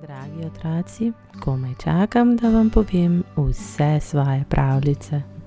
Dragi otroci, komaj čakam, da vam povem vse svoje pravljice.